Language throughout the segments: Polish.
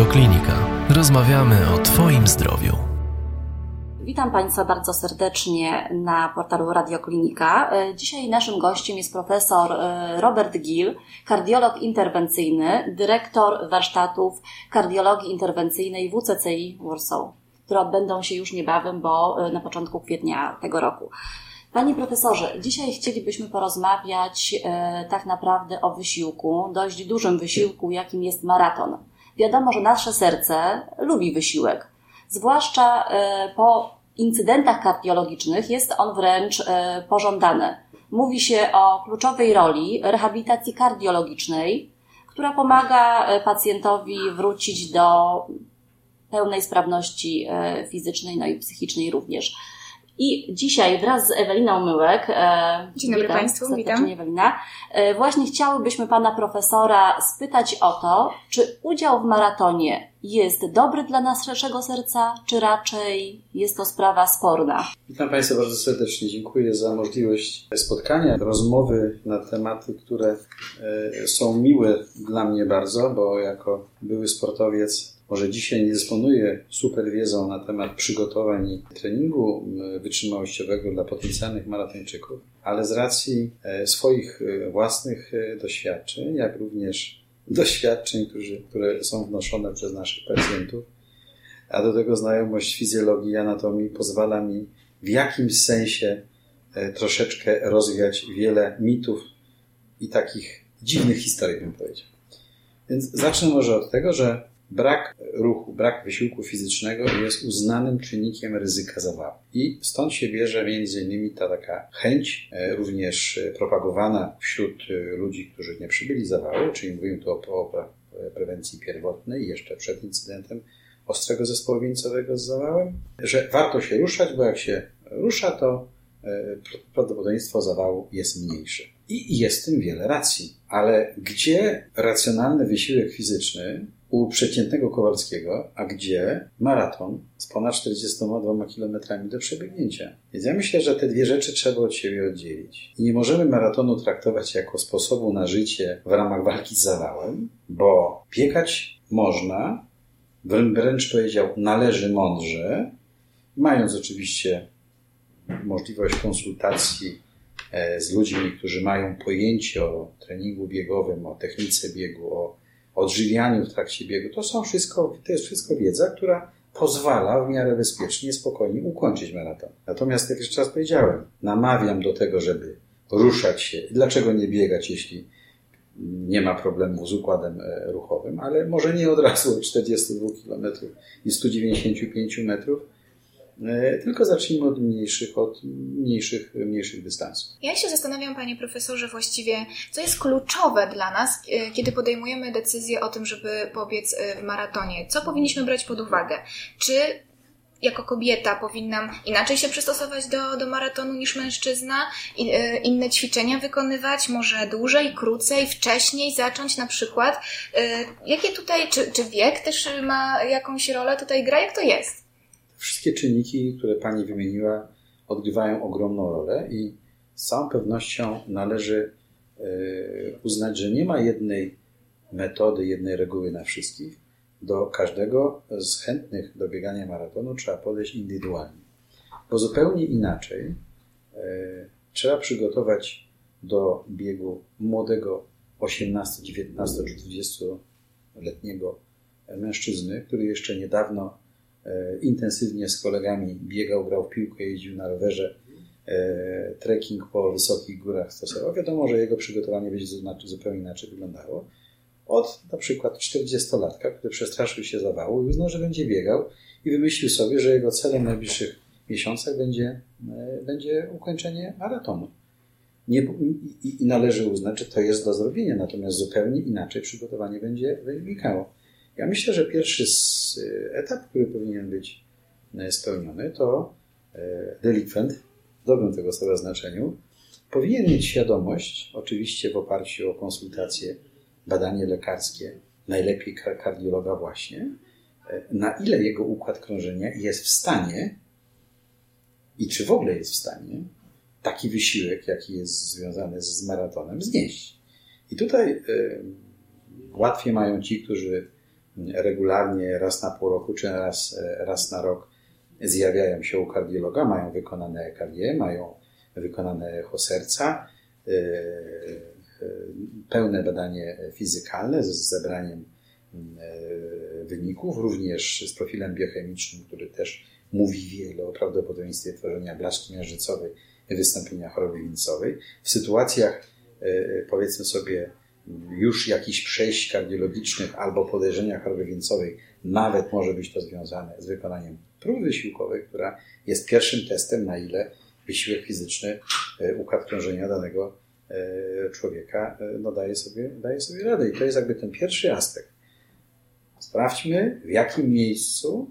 Radioklinika. Rozmawiamy o Twoim zdrowiu. Witam Państwa bardzo serdecznie na portalu Radioklinika. Dzisiaj naszym gościem jest profesor e, Robert Gill, kardiolog interwencyjny, dyrektor warsztatów kardiologii interwencyjnej WCCI Warsaw, które odbędą się już niebawem, bo e, na początku kwietnia tego roku. Panie profesorze, dzisiaj chcielibyśmy porozmawiać e, tak naprawdę o wysiłku, dość dużym wysiłku, jakim jest maraton. Wiadomo, że nasze serce lubi wysiłek, zwłaszcza e, po incydentach kardiologicznych jest on wręcz e, pożądany. Mówi się o kluczowej roli rehabilitacji kardiologicznej, która pomaga e, pacjentowi wrócić do pełnej sprawności fizycznej, no i psychicznej również. I dzisiaj wraz z Eweliną Myłek, e, Dzień dobry witam, Państwu, witam. Ewelina, e, właśnie chciałybyśmy Pana Profesora spytać o to, czy udział w maratonie jest dobry dla naszego serca, czy raczej jest to sprawa sporna? Witam Państwa bardzo serdecznie. Dziękuję za możliwość spotkania, rozmowy na tematy, które e, są miłe dla mnie bardzo, bo jako były sportowiec może dzisiaj nie dysponuję super wiedzą na temat przygotowań i treningu m, wytrzymałościowego dla potencjalnych maratończyków, ale z racji e, swoich e, własnych e, doświadczeń, jak również doświadczeń, które są wnoszone przez naszych pacjentów, a do tego znajomość fizjologii i anatomii pozwala mi w jakimś sensie troszeczkę rozwiać wiele mitów i takich dziwnych historii, bym powiedział. Więc zacznę może od tego, że brak ruchu, brak wysiłku fizycznego jest uznanym czynnikiem ryzyka zawału. I stąd się bierze między innymi ta taka chęć, e, również e, propagowana wśród e, ludzi, którzy nie przybyli zawału, czyli mówimy tu o, o pre- prewencji pierwotnej, jeszcze przed incydentem ostrego zespołu wieńcowego z zawałem, że warto się ruszać, bo jak się rusza, to prawdopodobieństwo zawału jest mniejsze. I jest w tym wiele racji. Ale gdzie racjonalny wysiłek fizyczny u przeciętnego Kowalskiego, a gdzie maraton z ponad 42 km do przebiegnięcia? Więc ja myślę, że te dwie rzeczy trzeba od siebie oddzielić. I nie możemy maratonu traktować jako sposobu na życie w ramach walki z zawałem, bo biegać można, wrę- wręcz powiedział, należy mądrze, mając oczywiście możliwość konsultacji e, z ludźmi, którzy mają pojęcie o treningu biegowym, o technice biegu, o odżywianiu w trakcie biegu. To są wszystko, to jest wszystko wiedza, która pozwala w miarę bezpiecznie, spokojnie ukończyć maraton. Natomiast, jak jeszcze raz powiedziałem, namawiam do tego, żeby ruszać się. Dlaczego nie biegać, jeśli nie ma problemu z układem e, ruchowym, ale może nie od razu od 42 km i 195 metrów, tylko zacznijmy od mniejszych, od mniejszych, mniejszych dystansów. Ja się zastanawiam, panie profesorze, właściwie, co jest kluczowe dla nas, e, kiedy podejmujemy decyzję o tym, żeby pobiec e, w maratonie. Co powinniśmy brać pod uwagę? Czy jako kobieta powinnam inaczej się przystosować do, do maratonu niż mężczyzna? I, e, inne ćwiczenia wykonywać? Może dłużej, krócej, wcześniej zacząć na przykład? E, Jakie tutaj, czy, czy wiek też ma jakąś rolę tutaj gra? Jak to jest? Wszystkie czynniki, które Pani wymieniła, odgrywają ogromną rolę i z całą pewnością należy e, uznać, że nie ma jednej metody, jednej reguły na wszystkich. Do każdego z chętnych do biegania maratonu trzeba podejść indywidualnie, bo zupełnie inaczej e, trzeba przygotować do biegu młodego 18, 19 czy 20-letniego mężczyzny, który jeszcze niedawno intensywnie z kolegami biegał, grał w piłkę, jeździł na rowerze, e, trekking po wysokich górach stosował. Wiadomo, że jego przygotowanie będzie zupełnie- inaczej wyglądało. Od na przykład 40-latka, który przestraszył się zawału i uznał, że będzie biegał i wymyślił sobie, że jego celem w najbliższych miesiącach będzie, e, będzie ukończenie maratonu. Nie, i- I należy uznać, że to jest do zrobienia, natomiast zupełnie inaczej przygotowanie będzie wynikało. Ja myślę, że pierwszy z, etap, który powinien być e, spełniony, to e, delikwent, w dobrym tego słowa znaczeniu, powinien mieć świadomość, oczywiście w oparciu o konsultacje, badanie lekarskie, najlepiej kar- kardiologa właśnie, e, na ile jego układ krążenia jest w stanie i czy w ogóle jest w stanie taki wysiłek, jaki jest związany z maratonem, znieść. I tutaj e, łatwiej mają ci, którzy regularnie raz na pół roku czy raz, raz na rok zjawiają się u kardiologa, mają wykonane EKG, mają wykonane echo serca, e, e, pełne badanie fizykalne z zebraniem e, wyników, również z profilem biochemicznym, który też mówi wiele o prawdopodobieństwie tworzenia blaszki miażdżycowej i wystąpienia choroby wieńcowej. W sytuacjach, powiedzmy sobie, już jakichś przejść kardiologicznych albo podejrzenia choroby wieńcowej, nawet może być to związane z wykonaniem próby wysiłkowej, która jest pierwszym testem, na ile wysiłek fizyczny, e, układ krążenia danego e, człowieka e, no, daje, sobie, daje sobie radę. I to jest jakby ten pierwszy aspekt. Sprawdźmy, w jakim miejscu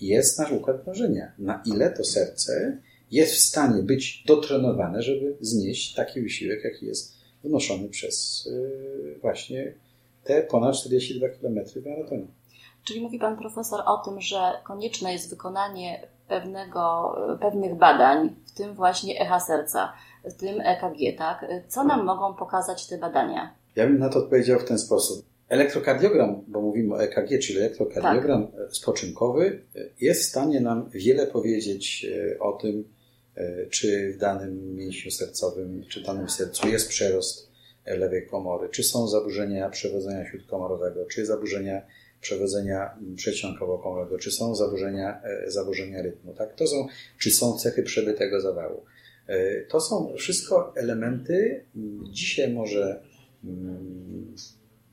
jest nasz układ krążenia. Na ile to serce jest w stanie być dotrenowane, żeby znieść taki wysiłek, jaki jest wnoszony przez właśnie te ponad 42 km maratonie. Czyli mówi Pan Profesor o tym, że konieczne jest wykonanie pewnego, pewnych badań, w tym właśnie echa serca, w tym EKG, tak? Co nam mogą pokazać te badania? Ja bym na to odpowiedział w ten sposób. Elektrokardiogram, bo mówimy o EKG, czyli elektrokardiogram tak. spoczynkowy, jest w stanie nam wiele powiedzieć e, o tym, czy w danym mięśniu sercowym, czy w danym sercu jest przerost lewej komory, czy są zaburzenia przewodzenia śródkomorowego, czy zaburzenia przewodzenia przedsionkowo-komorowego, czy są zaburzenia, e, zaburzenia rytmu, tak? To są, czy są cechy przebytego zawału. E, to są wszystko elementy, dzisiaj może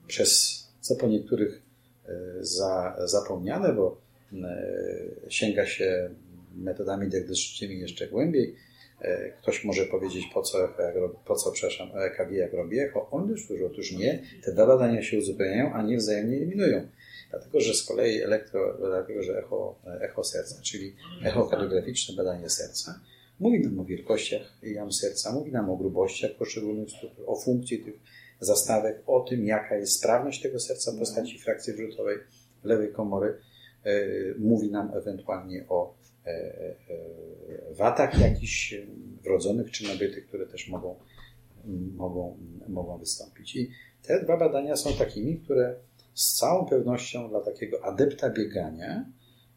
przez co po niektórych e, za, zapomniane, bo sięga się metodami diagnostycznymi jeszcze głębiej. Ktoś może powiedzieć, po co, po co przepraszam, EKG jak robi echo. On już, otóż nie. Te dwa badania się uzupełniają, a nie wzajemnie eliminują. Dlatego, że z kolei elektro, dlatego, że echo, echo serca, czyli echokardiograficzne badanie serca, mówi nam o wielkościach jam serca, mówi nam o grubościach poszczególnych struktur, o funkcji tych zastawek, o tym, jaka jest sprawność tego serca w postaci frakcji wrzutowej lewej komory. E, mówi nam ewentualnie o e, e, watach jakichś wrodzonych czy nabytych, które też mogą, mogą, mogą wystąpić. I te dwa badania są takimi, które z całą pewnością dla takiego adepta biegania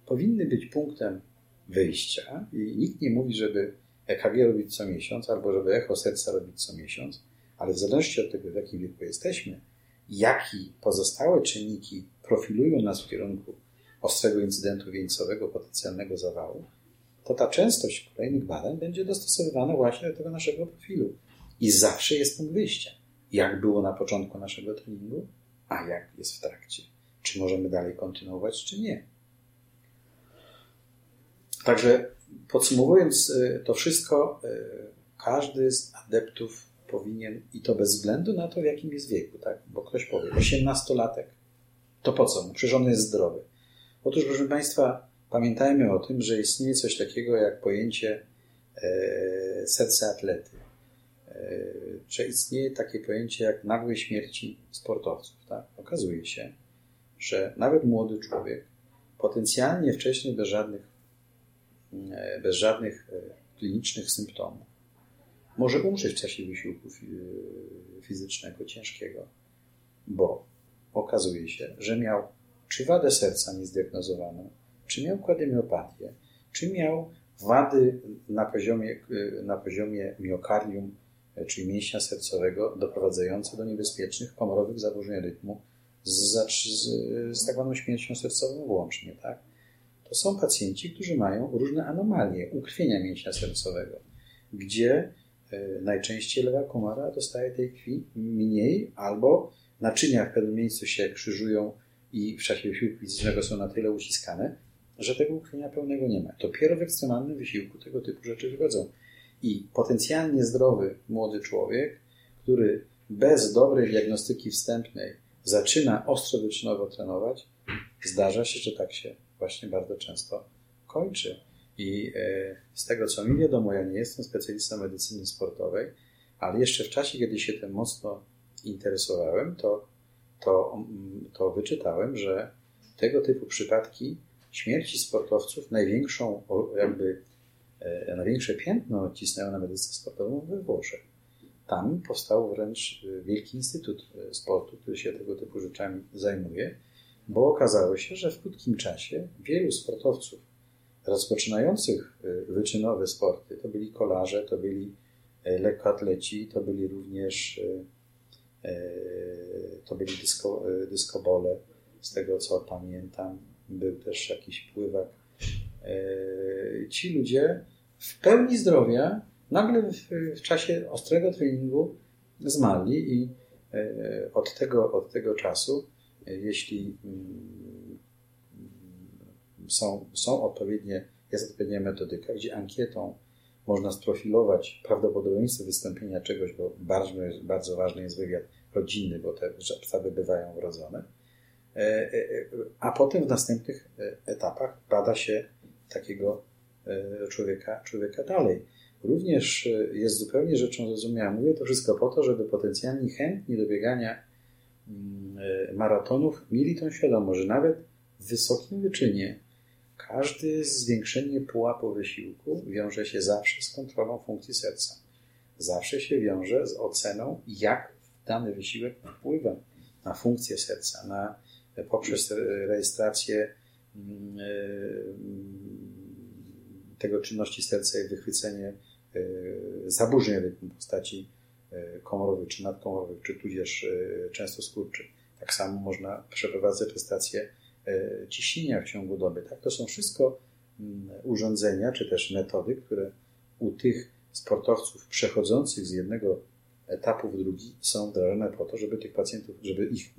powinny być punktem wyjścia i nikt nie mówi, żeby EKG robić co miesiąc albo żeby echo serca robić co miesiąc, ale w zależności od tego, w jakim wieku jesteśmy, jakie pozostałe czynniki profilują nas w kierunku ostrego incydentu wieńcowego, potencjalnego zawału, to ta częstość kolejnych badań będzie dostosowywana właśnie do tego naszego profilu. I zawsze jest punkt wyjścia. Jak było na początku naszego treningu, a jak jest w trakcie. Czy możemy dalej kontynuować, czy nie. Także podsumowując y, to wszystko, y, każdy z adeptów powinien, i to bez względu na to, w jakim jest wieku, tak? bo ktoś powie, 18-latek, to po co mu? Przecież on jest zdrowy. Otóż, proszę Państwa, pamiętajmy o tym, że istnieje coś takiego jak pojęcie e, serca atlety. E, że istnieje takie pojęcie jak nagłej śmierci sportowców. Tak? Okazuje się, że nawet młody człowiek, potencjalnie wcześniej bez żadnych, e, bez żadnych e, klinicznych symptomów, może umrzeć w czasie wysiłku fizycznego ciężkiego, bo okazuje się, że miał czy wadę serca niezdiagnozowaną, czy miał kardiomiopatię, czy miał wady na poziomie, na poziomie miokardium czyli mięśnia sercowego, doprowadzające do niebezpiecznych komorowych zaburzeń rytmu z, z, z tak zwaną śmiercią sercową włącznie. Tak? To są pacjenci, którzy mają różne anomalie ukrwienia mięśnia sercowego, gdzie e, najczęściej lewa komora dostaje tej krwi mniej albo naczynia w pewnym miejscu się krzyżują i w czasie wysiłku fizycznego są na tyle uciskane, że tego ukrwienia pełnego nie ma. Dopiero w ekstremalnym wysiłku tego typu rzeczy wychodzą. I potencjalnie zdrowy młody człowiek, który bez dobrej diagnostyki wstępnej zaczyna ostrowyczynowo trenować, zdarza się, że tak się właśnie bardzo często kończy. I e, z tego, co mi wiadomo, ja nie jestem specjalistą medycyny sportowej, ale jeszcze w czasie, kiedy się tym mocno interesowałem, to, to, mm, to wyczytałem, że tego typu przypadki śmierci sportowców największą jakby E, największe piętno odcisnęło na medycynę sportową we Włoszech. Tam powstał wręcz e, wielki instytut e, sportu, który się tego typu rzeczami zajmuje. bo okazało się, że w krótkim czasie wielu sportowców rozpoczynających wyczynowe sporty, to byli kolarze, to byli lekkoatleci, to byli również to byli dysko, dyskobole, z tego co pamiętam, był też jakiś pływak. Ci ludzie w pełni zdrowia nagle w, w czasie ostrego treningu zmarli i od tego, od tego czasu, jeśli mm, są, są odpowiednie, jest odpowiednia metodyka, gdzie ankietą można sprofilować prawdopodobieństwo wystąpienia czegoś, bo bardzo, bardzo ważny jest wywiad rodzinny, bo te ptawy bywają wrodzone. E, e, e, a potem w następnych etapach bada się takiego człowieka, człowieka dalej. Również jest zupełnie rzeczą zrozumiałą. Mówię to wszystko po to, żeby potencjalni chętni do biegania mm, maratonów mieli tą świadomość, że nawet w wysokim wyczynie każde zwiększenie pułapu wysiłku wiąże się zawsze z kontrolą funkcji serca. Zawsze się wiąże z oceną, jak dany wysiłek wpływa na funkcję serca, na, poprzez rejestrację mm, e, tego czynności serca i wychwycenie e, zaburzeń rytmu w postaci e, komorowych czy nadkomorowych, czy tudzież często skurczy. Tak samo można przeprowadzać prestacje E, ciśnienia w ciągu doby. Tak? To są wszystko mm, urządzenia, czy też metody, które u tych sportowców przechodzących z jednego etapu w drugi są wdrażane po to, żeby tych pacjentów, żeby ich,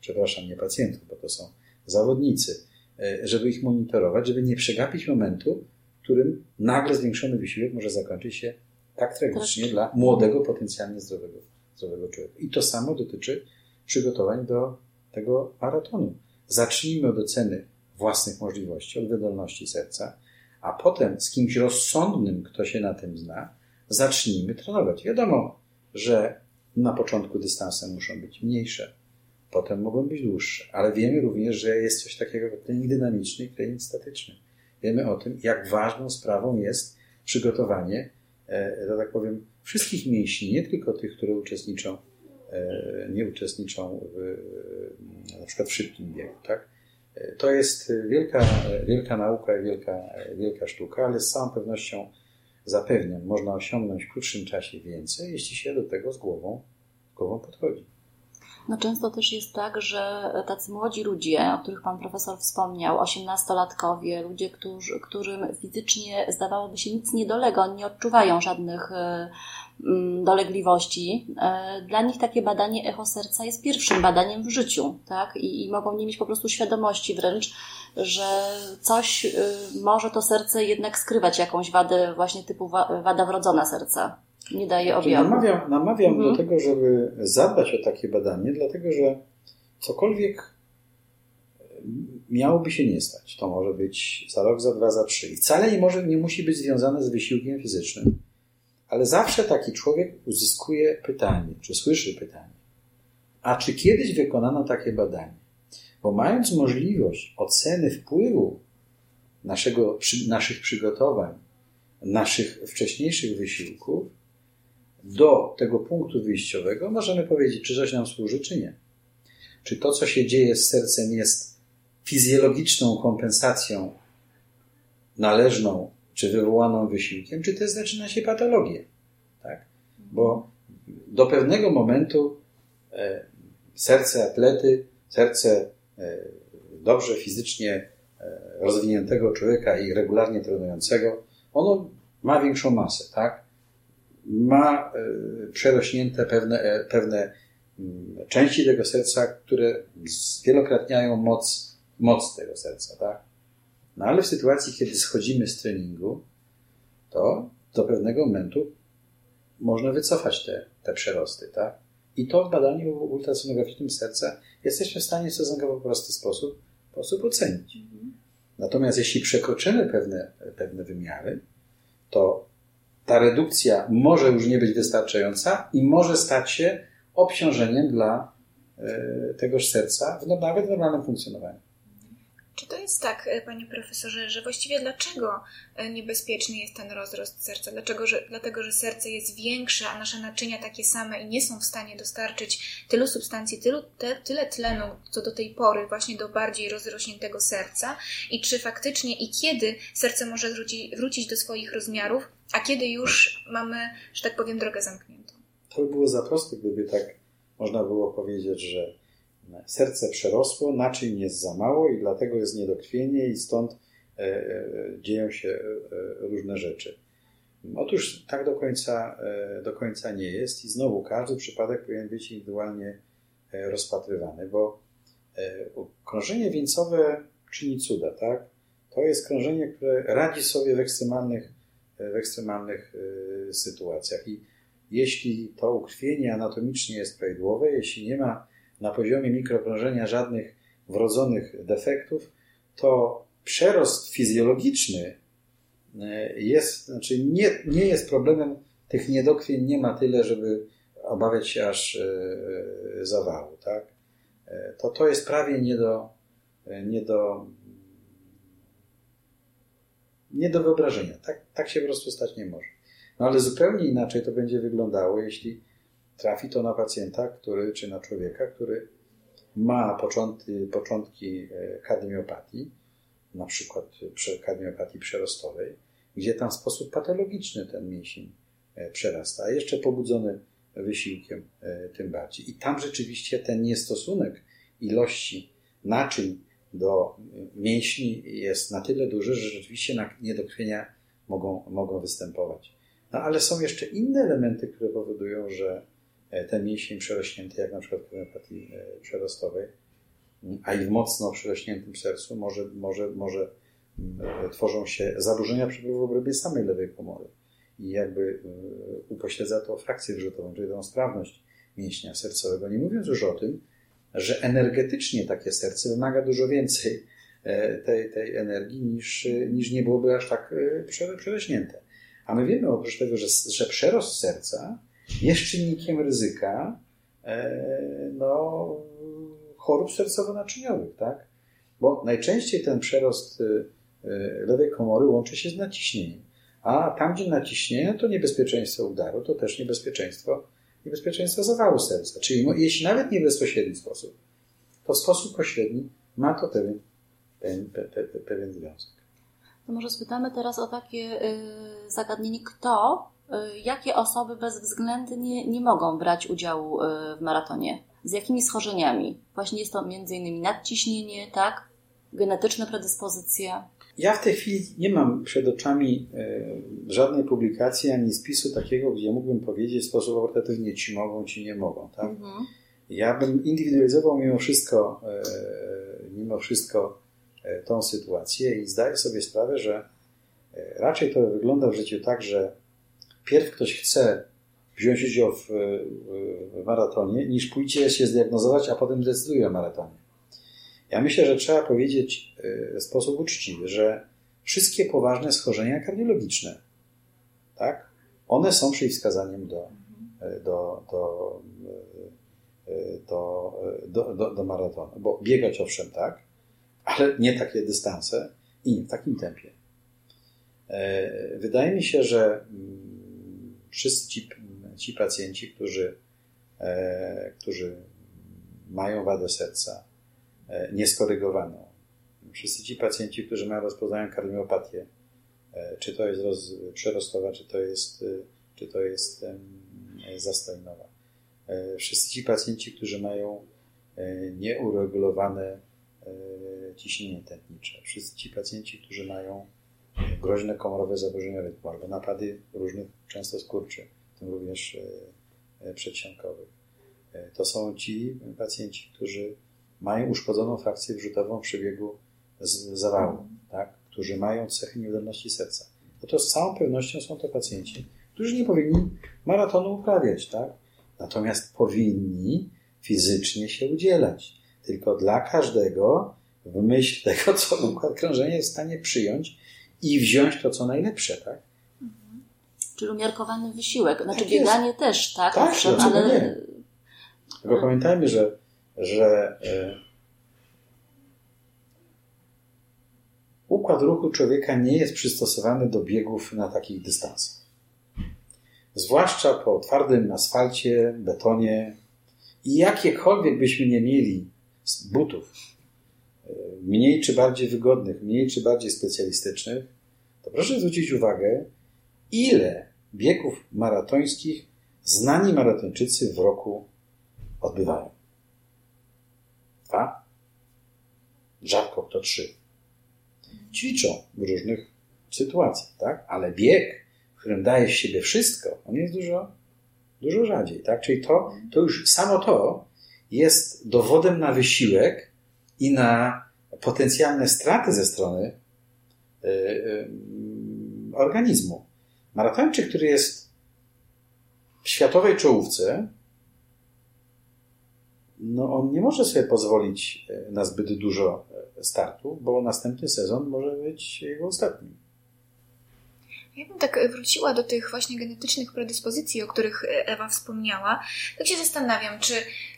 przepraszam, nie pacjentów, bo to są zawodnicy, e, żeby ich monitorować, żeby nie przegapić momentu, w którym nagle zwiększony wysiłek może zakończyć się tak tragicznie dla młodego, potencjalnie zdrowego, zdrowego człowieka. I to samo dotyczy przygotowań do tego maratonu. Zacznijmy od oceny własnych możliwości, od wydolności serca, a potem z kimś rozsądnym, kto się na tym zna, zacznijmy trenować. Wiadomo, że na początku dystanse muszą być mniejsze, potem mogą być dłuższe, ale wiemy również, że jest coś takiego jak trening dynamiczny i trening statyczny. Wiemy o tym, jak ważną sprawą jest przygotowanie, e, że tak powiem, wszystkich mięśni, nie tylko tych, które uczestniczą nie uczestniczą w, na przykład w szybkim biegu. Tak? E, to jest wielka, wielka nauka i wielka, wielka sztuka, ale z całą pewnością zapewniam, można osiągnąć w krótszym czasie więcej, jeśli się do tego z głową, z głową podchodzi. No często też jest tak, że tacy młodzi ludzie, o których Pan Profesor wspomniał, osiemnastolatkowie, ludzie, którzy, którym fizycznie zdawałoby się nic nie dolega, oni nie odczuwają żadnych e, Mm, dolegliwości, e, dla nich takie badanie echo serca jest pierwszym badaniem w życiu, tak? I, I, mogą nie mieć po prostu świadomości wręcz, że coś y, może to serce jednak skrywać, jakąś wadę właśnie typu wada wrodzona serca. Nie daje znaczy, objawu. Namawiam, namawiam mhm. do tego, żeby zadbać o takie badanie, dlatego że cokolwiek miałoby się nie stać. To może być za rok, za dwa, za trzy. I wcale nie, może, nie musi być związane z wysiłkiem fizycznym ale zawsze taki człowiek uzyskuje pytanie, czy słyszy pytanie, a czy kiedyś wykonano takie badanie? Bo mając możliwość oceny wpływu naszego, naszych przygotowań, naszych wcześniejszych wysiłków do tego punktu wyjściowego, możemy powiedzieć, czy coś nam służy, czy nie. Czy to, co się dzieje z sercem, jest fizjologiczną kompensacją należną czy wywołaną wysiłkiem, czy też zaczyna się patologia. Tak? Bo do pewnego momentu e, serce atlety, serce e, dobrze fizycznie e, rozwiniętego człowieka i regularnie trenującego, ono ma większą masę, tak? Ma przerośnięte pewne, pewne mm, części tego serca, które zwielokrotniają moc, moc tego serca, tak? No ale w sytuacji, kiedy schodzimy z treningu, to do pewnego momentu można wycofać te, te przerosty, tak? I to w badaniu ultrasonograficznym serca jesteśmy w stanie w stosunkowo prosty sposób, sposób ocenić. Natomiast jeśli przekroczymy pewne, pewne wymiary, to ta redukcja może już nie być wystarczająca i może stać się obciążeniem dla e, tegoż serca w, no, nawet normalnym funkcjonowaniu. Czy to jest tak, e, panie profesorze, że właściwie dlaczego e, niebezpieczny jest ten rozrost serca? Dlaczego, że, dlatego, że serce jest większe, a nasze naczynia takie same i nie są w stanie dostarczyć tylu substancji, tylu, te, tyle tlenu, co do tej pory, właśnie do bardziej rozrośniętego serca? I czy faktycznie i kiedy serce może wróci, wrócić do swoich rozmiarów, a kiedy już mamy, że tak powiem, drogę zamkniętą? To by było za proste, gdyby tak można było powiedzieć, że serce przerosło, naczyń jest za mało i dlatego jest niedokrwienie i stąd e, e, dzieją się e, różne rzeczy. Otóż tak do końca, do końca nie jest i znowu każdy przypadek powinien być indywidualnie rozpatrywany, bo krążenie wieńcowe czyni cuda, tak? To jest krążenie, które radzi sobie w ekstremalnych, w ekstremalnych sytuacjach i jeśli to ukrwienie anatomicznie jest prawidłowe, jeśli nie ma na poziomie mikrokrążenia żadnych wrodzonych defektów, to przerost fizjologiczny e, jest, znaczy nie, nie jest problemem, tych niedokrwień nie ma tyle, żeby obawiać się aż e, zawału. Tak? E, to, to jest prawie nie do, nie do, nie do wyobrażenia. Tak, tak się po prostu stać nie może. No ale zupełnie inaczej to będzie wyglądało, jeśli trafi to na pacjenta, który, czy na człowieka, który ma początki, początki e, kardiopatii, na przykład kardiopatii przerostowej, gdzie tam w sposób patologiczny ten mięsień e, przerasta, a jeszcze pobudzony wysiłkiem e, tym bardziej. I tam rzeczywiście ten niestosunek ilości naczyń do mięśni jest na tyle duży, że rzeczywiście niedokrwienia mogą, mogą występować. No ale są jeszcze inne elementy, które powodują, że ten mięsień przerośnięty, jak na przykład w homeopatii e, przerostowej, a i w mocno przerośniętym sercu może, może, może mm, tworzą się zaburzenia przepływu w obrębie samej lewej komory. I jakby e, upośledza to frakcję wrzutową, czyli tą sprawność mięśnia sercowego. Nie mówiąc już o tym, że energetycznie takie serce wymaga dużo więcej tej, tej energii niż, niż nie byłoby aż tak przerośnięte. A my wiemy oprócz tego, że, że przerost serca jest czynnikiem ryzyka e, no, chorób sercowo-naczyniowych, tak? Bo najczęściej ten przerost e, lewej komory łączy się z naciśnieniem. A tam, gdzie naciśnienie, to niebezpieczeństwo udaru, to też niebezpieczeństwo, niebezpieczeństwo zawału serca. Czyli jeśli nawet nie w bezpośredni sposób, to w sposób pośredni ma to pewien, pewien, pewien, pewien związek. To może spytamy teraz o takie y, zagadnienie, kto jakie osoby bezwzględnie nie mogą brać udziału y, w maratonie? Z jakimi schorzeniami? Właśnie jest to innymi nadciśnienie, tak? Genetyczne predyspozycje. Ja w tej chwili nie mam przed oczami y, żadnej publikacji ani spisu takiego, gdzie mógłbym powiedzieć w sposób autoritativnie ci mogą, ci nie mogą, tak? Mhm. Ja bym indywidualizował mimo wszystko, mimo wszystko tą sytuację i zdaję sobie sprawę, że raczej to wygląda w życiu tak, że pierw ktoś chce wziąć udział w, w maratonie, niż pójdzie się zdiagnozować, a potem decyduje o maratonie. Ja myślę, że trzeba powiedzieć e, w sposób uczciwy, że wszystkie poważne schorzenia kardiologiczne, tak, one są przeciwwskazaniem do, e, do, do, e, do, do, do, do maratonu. Bo biegać owszem tak, ale nie takie dystanse i nie w takim tempie. Wydaje mi się, że mm, wszyscy ci, ci pacjenci, którzy, e, którzy mają wadę serca e, nieskorygowaną, wszyscy ci pacjenci, którzy mają rozpoznaną kardiopatię, e, czy to jest roz, przerostowa, czy to jest, czy to jest zastojnowa. Wszyscy ci pacjenci, którzy mają nieuregulowane ciśnienie tętnicze. Wszyscy ci pacjenci, którzy mają groźne komorowe zaburzenia rytmu albo napady różnych, często skurczy, w tym również e, e, przedsionkowych. E, to są ci pacjenci, którzy mają uszkodzoną frakcję wrzutową w przebiegu zawału, tak? którzy mają cechy niewydolności serca. No to z całą pewnością są to pacjenci, którzy nie powinni maratonu uprawiać, tak? Natomiast powinni fizycznie się udzielać. Tylko dla każdego w myśl tego, co układ krążenia jest w stanie przyjąć i wziąć to, co najlepsze, tak? Mhm. Czyli umiarkowany wysiłek. Znaczy tak bieganie jest. też, tak? Tak, Owszem, ale... nie. Tylko pamiętajmy, że, że e, układ ruchu człowieka nie jest przystosowany do biegów na takich dystansach. Zwłaszcza po twardym asfalcie, betonie i jakiekolwiek byśmy nie mieli butów, mniej czy bardziej wygodnych, mniej czy bardziej specjalistycznych, to proszę zwrócić uwagę, ile biegów maratońskich znani maratończycy w roku odbywają. Dwa? Rzadko kto trzy. Ćwiczą w różnych sytuacjach, tak? Ale bieg, w którym daje z siebie wszystko, on jest dużo, dużo rzadziej, tak? Czyli to, to już samo to jest dowodem na wysiłek i na potencjalne straty ze strony yy, yy, organizmu. Maratończyk, który jest w światowej czołówce, no on nie może sobie pozwolić e, na zbyt dużo e, startów, bo następny sezon może być jego ostatnim. Ja bym tak wróciła do tych właśnie genetycznych predyspozycji, o których Ewa wspomniała. Tak się zastanawiam, czy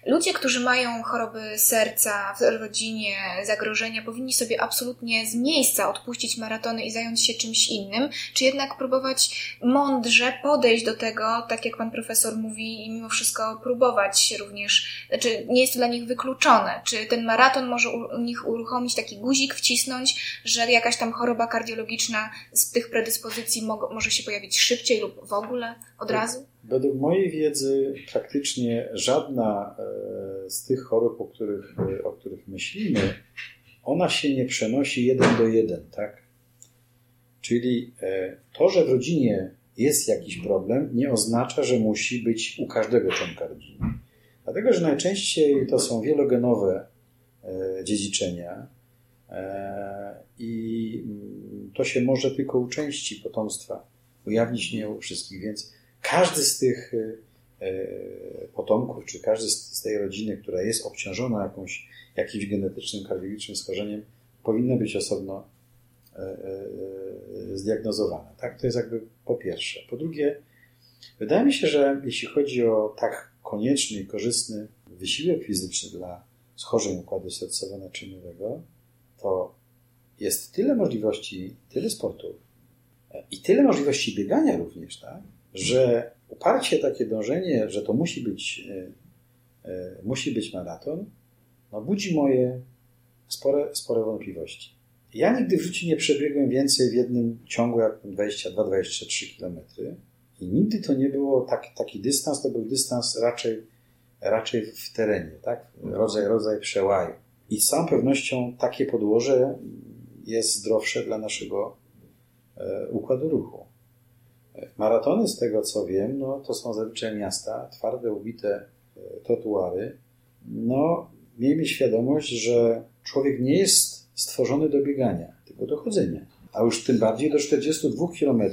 ludzie, którzy mają choroby serca w rodzinie, zagrożenia, powinni sobie absolutnie z miejsca odpuścić maratony i zająć się czymś innym, czy jednak próbować mądrze podejść do tego, tak jak pan profesor mówi, i mimo wszystko próbować również, znaczy nie jest to dla nich wykluczone, czy ten maraton może u nich uruchomić taki guzik, wcisnąć, że jakaś tam choroba kardiologiczna z tych predyspozycji może się pojawić szybciej lub w ogóle od razu? Według mojej wiedzy praktycznie żadna e, z tych chorób, o których, e, o których myślimy, ona się nie przenosi jeden do jeden, tak? Czyli e, to, że w rodzinie jest jakiś problem, nie oznacza, że musi być u każdego członka rodziny. Dlatego, że najczęściej to są wielogenowe dziedziczenia i mm, to się może tylko u części potomstwa ujawnić, nie u wszystkich, więc każdy z tych y, y, potomków, czy każdy z tej rodziny, która jest obciążona jakąś, jakimś genetycznym, kardiologicznym schorzeniem, powinna być osobno y, zdiagnozowana. Tak? To jest jakby po pierwsze. Po drugie, wydaje mi się, że jeśli chodzi o tak konieczny i korzystny wysiłek fizyczny dla schorzeń układu sercowo-naczyniowego, to jest tyle możliwości, tyle sportów i tyle możliwości biegania również, tak? że uparcie takie dążenie, że to musi być, e, e, musi być maraton, no budzi moje spore, spore wątpliwości. Ja nigdy w życiu nie przebiegłem więcej w jednym ciągu jak 22-23 km i nigdy to nie było tak, taki dystans, to był dystans raczej, raczej w terenie, tak? rodzaj, rodzaj przełaju. I z całą pewnością takie podłoże jest zdrowsze dla naszego e, układu ruchu. Maratony, z tego co wiem, no, to są zazwyczaj miasta, twarde, ubite e, trotuary. No, miejmy świadomość, że człowiek nie jest stworzony do biegania, tylko do chodzenia. A już tym bardziej do 42 km e,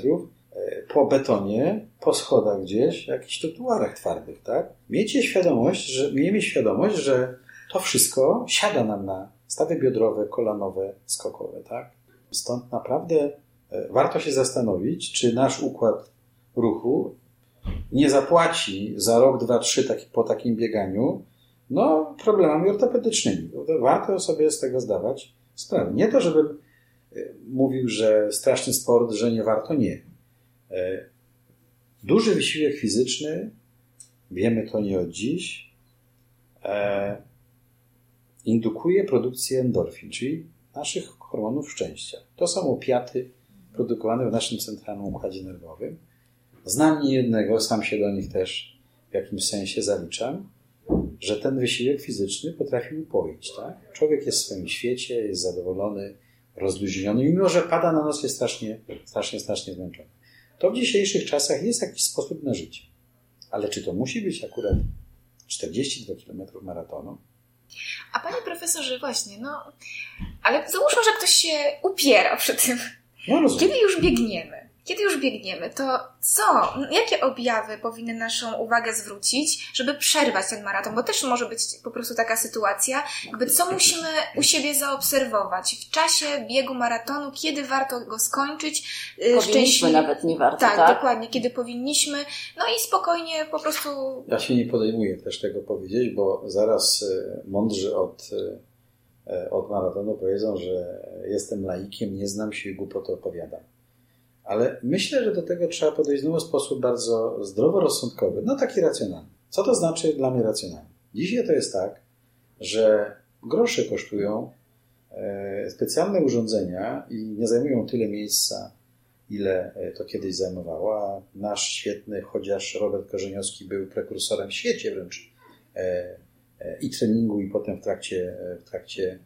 po betonie, po schodach gdzieś, jakichś trotuarach twardych, tak? Miejcie świadomość, że, miejmy świadomość, że to wszystko siada nam na stawy biodrowe, kolanowe, skokowe, tak? Stąd naprawdę E, warto się zastanowić, czy nasz układ ruchu nie zapłaci za rok, dwa, trzy taki, po takim bieganiu no, problemami ortopedycznymi. Warto sobie z tego zdawać sprawę. Nie to, żebym e, mówił, że straszny sport, że nie warto, nie. E, duży wysiłek fizyczny, wiemy to nie od dziś, indukuje produkcję endorfin, czyli naszych hormonów szczęścia. To są opiaty produkowane w naszym centralnym układzie nerwowym. Znam nie jednego, sam się do nich też w jakimś sensie zaliczam, że ten wysiłek fizyczny potrafi upoić. Tak? Człowiek jest w swoim świecie, jest zadowolony, rozluźniony, mimo że pada na nos, jest strasznie, strasznie, strasznie zmęczony. To w dzisiejszych czasach jest jakiś sposób na życie. Ale czy to musi być akurat 42 km maratonu? A panie profesorze, właśnie, no, ale załóżmy, że ktoś się upiera przy tym. No, Kiedy już biegniemy, kiedy już biegniemy, to co, jakie objawy powinny naszą uwagę zwrócić, żeby przerwać ten maraton? Bo też może być po prostu taka sytuacja, jakby co musimy u siebie zaobserwować w czasie biegu maratonu, kiedy warto go skończyć. Y, powinniśmy Szczęśliwie... nawet nie warto, tak, tak? dokładnie, kiedy powinniśmy, no i spokojnie po prostu... Ja się nie podejmuję też tego powiedzieć, bo zaraz y, mądrzy od y, od maratonu powiedzą, że jestem laikiem, nie znam się i głupotę opowiadam. Ale myślę, że do tego trzeba podejść znowu w sposób bardzo zdroworozsądkowy, no taki racjonalny. Co to znaczy dla mnie racjonalny? Dzisiaj to jest tak, że grosze kosztują e, specjalne urządzenia i nie zajmują tyle miejsca, ile e, to kiedyś zajmowało, a nasz świetny, chociaż Robert Korzeniowski był prekursorem w świecie wręcz e, i treningu, i potem w trakcie, w trakcie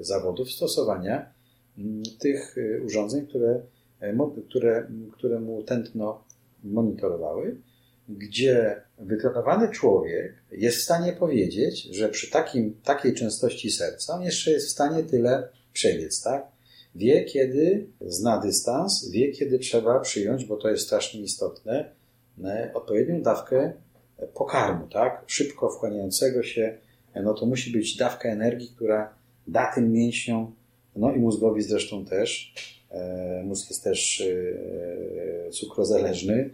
zawodów stosowania tych urządzeń, które, które, które mu tętno monitorowały gdzie wytrenowany człowiek jest w stanie powiedzieć, że przy takim, takiej częstości serca on jeszcze jest w stanie tyle przebiec, tak? Wie, kiedy zna dystans, wie, kiedy trzeba przyjąć, bo to jest strasznie istotne, odpowiednią dawkę pokarmu, tak? Szybko wchłaniającego się, no to musi być dawka energii, która da tym mięśniom, no i mózgowi zresztą też, e, mózg jest też e, cukrozależny,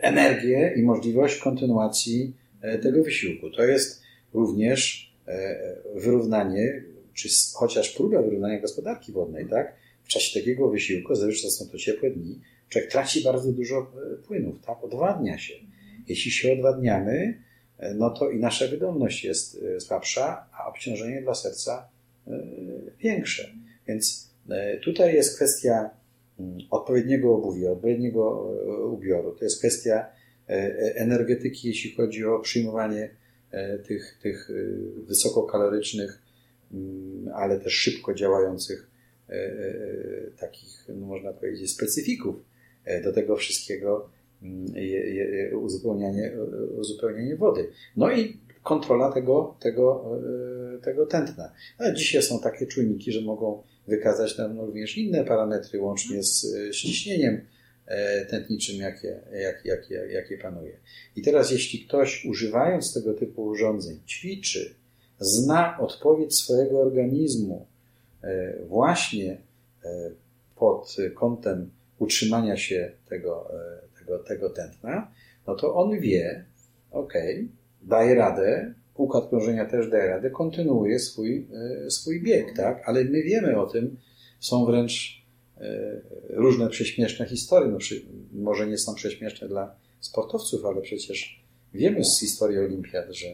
energię i możliwość kontynuacji e, tego wysiłku. To jest również e, wyrównanie, czy chociaż próba wyrównania gospodarki wodnej, tak? W czasie takiego wysiłku, zazwyczaj są to ciepłe dni, człowiek traci bardzo dużo e, płynów, tak? Odwadnia się. Jeśli się odwadniamy, no to i nasza wydolność jest słabsza, a obciążenie dla serca większe. Więc tutaj jest kwestia mm, odpowiedniego obuwia, odpowiedniego ubioru. To jest kwestia E, e, energetyki, jeśli chodzi o przyjmowanie e, tych, tych wysokokalorycznych, mm, ale też szybko działających takich, no można powiedzieć, specyfików do tego wszystkiego mm, uzupełnianie, uzupełnianie wody. No i kontrola tego, tego, tego tętna. A dzisiaj są takie czujniki, że mogą wykazać nam również inne parametry, łącznie z ściśnieniem E, tętniczym, jakie, jak, jakie, jakie panuje. I teraz, jeśli ktoś używając tego typu urządzeń ćwiczy, zna odpowiedź swojego organizmu e, właśnie e, pod kątem utrzymania się tego, tego, tego tętna, no to on wie, ok, daje radę, układ krążenia też daje radę, kontynuuje swój, swój bieg, tak? Ale my wiemy o tym, są wręcz E, różne prześmieszne historie. No, może nie są prześmieszne dla sportowców, ale przecież wiemy z historii olimpiad, że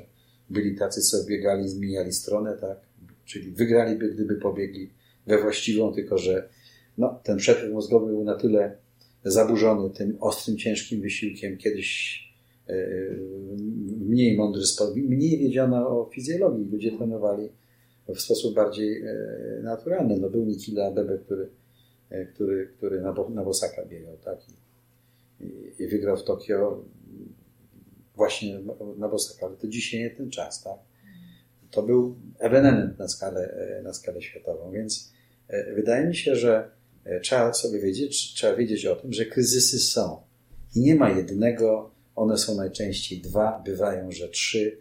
byli tacy, co biegali, zmieniali stronę, tak? Czyli wygraliby, gdyby pobiegli we właściwą, tylko że no, ten przepływ mózgowy był na tyle zaburzony tym ostrym, ciężkim wysiłkiem. Kiedyś e, mniej mądry sport, mniej wiedziano o fizjologii. Ludzie trenowali w sposób bardziej e, naturalny. No, był Nikila Bebe, który E, który, który na, na Bosaka biegał, tak? I, i wygrał w Tokio właśnie na Bosaka, ale to dzisiaj nie ten czas, tak? To był ewenement na skalę, e, na skalę światową, więc e, wydaje mi się, że trzeba sobie wiedzieć, trzeba wiedzieć o tym, że kryzysy są i nie ma jednego, one są najczęściej dwa, bywają, że trzy.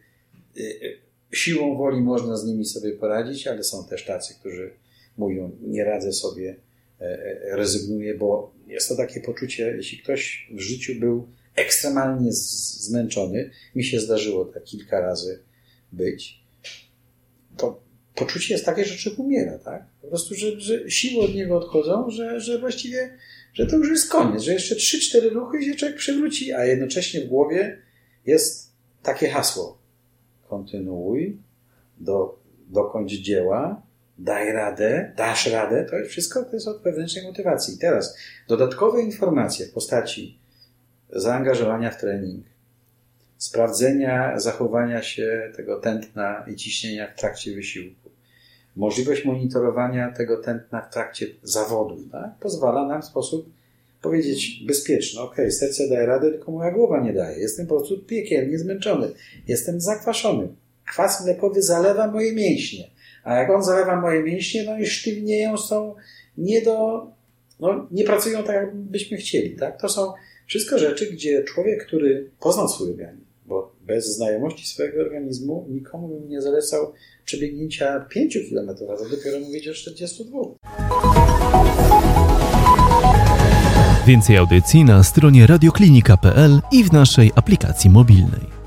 Siłą woli można z nimi sobie poradzić, ale są też tacy, którzy mówią, nie radzę sobie, E, e, rezygnuje, bo jest to takie poczucie, jeśli ktoś w życiu był ekstremalnie zmęczony, mi się zdarzyło tak kilka razy być, to poczucie jest takie, że człowiek umiera, tak? Po prostu, że, że siły od niego odchodzą, że, że właściwie, że to już jest koniec, że jeszcze 3-4 ruchy i się człowiek przewróci, a jednocześnie w głowie jest takie hasło. Kontynuuj, do, dokończ dzieła, daj radę, dasz radę, to jest wszystko to jest od wewnętrznej motywacji. Teraz dodatkowe informacje w postaci zaangażowania w trening, sprawdzenia zachowania się tego tętna i ciśnienia w trakcie wysiłku, możliwość monitorowania tego tętna w trakcie zawodów, tak? pozwala nam w sposób powiedzieć bezpieczny, ok, serce daje radę, tylko moja głowa nie daje. Jestem po prostu piekielnie zmęczony. Jestem zakwaszony. Kwas mlekowy zalewa moje mięśnie. A jak on zalewa moje mięśnie, no i sztywnieją, są nie do, no nie pracują tak, jakbyśmy chcieli, tak? To są wszystko rzeczy, gdzie człowiek, który poznał swój organizm, bo bez znajomości swojego organizmu nikomu bym nie zalecał przebiegnięcia 5 km, a dopiero mówić o 42. Więcej audycji na stronie radioklinika.pl i w naszej aplikacji mobilnej.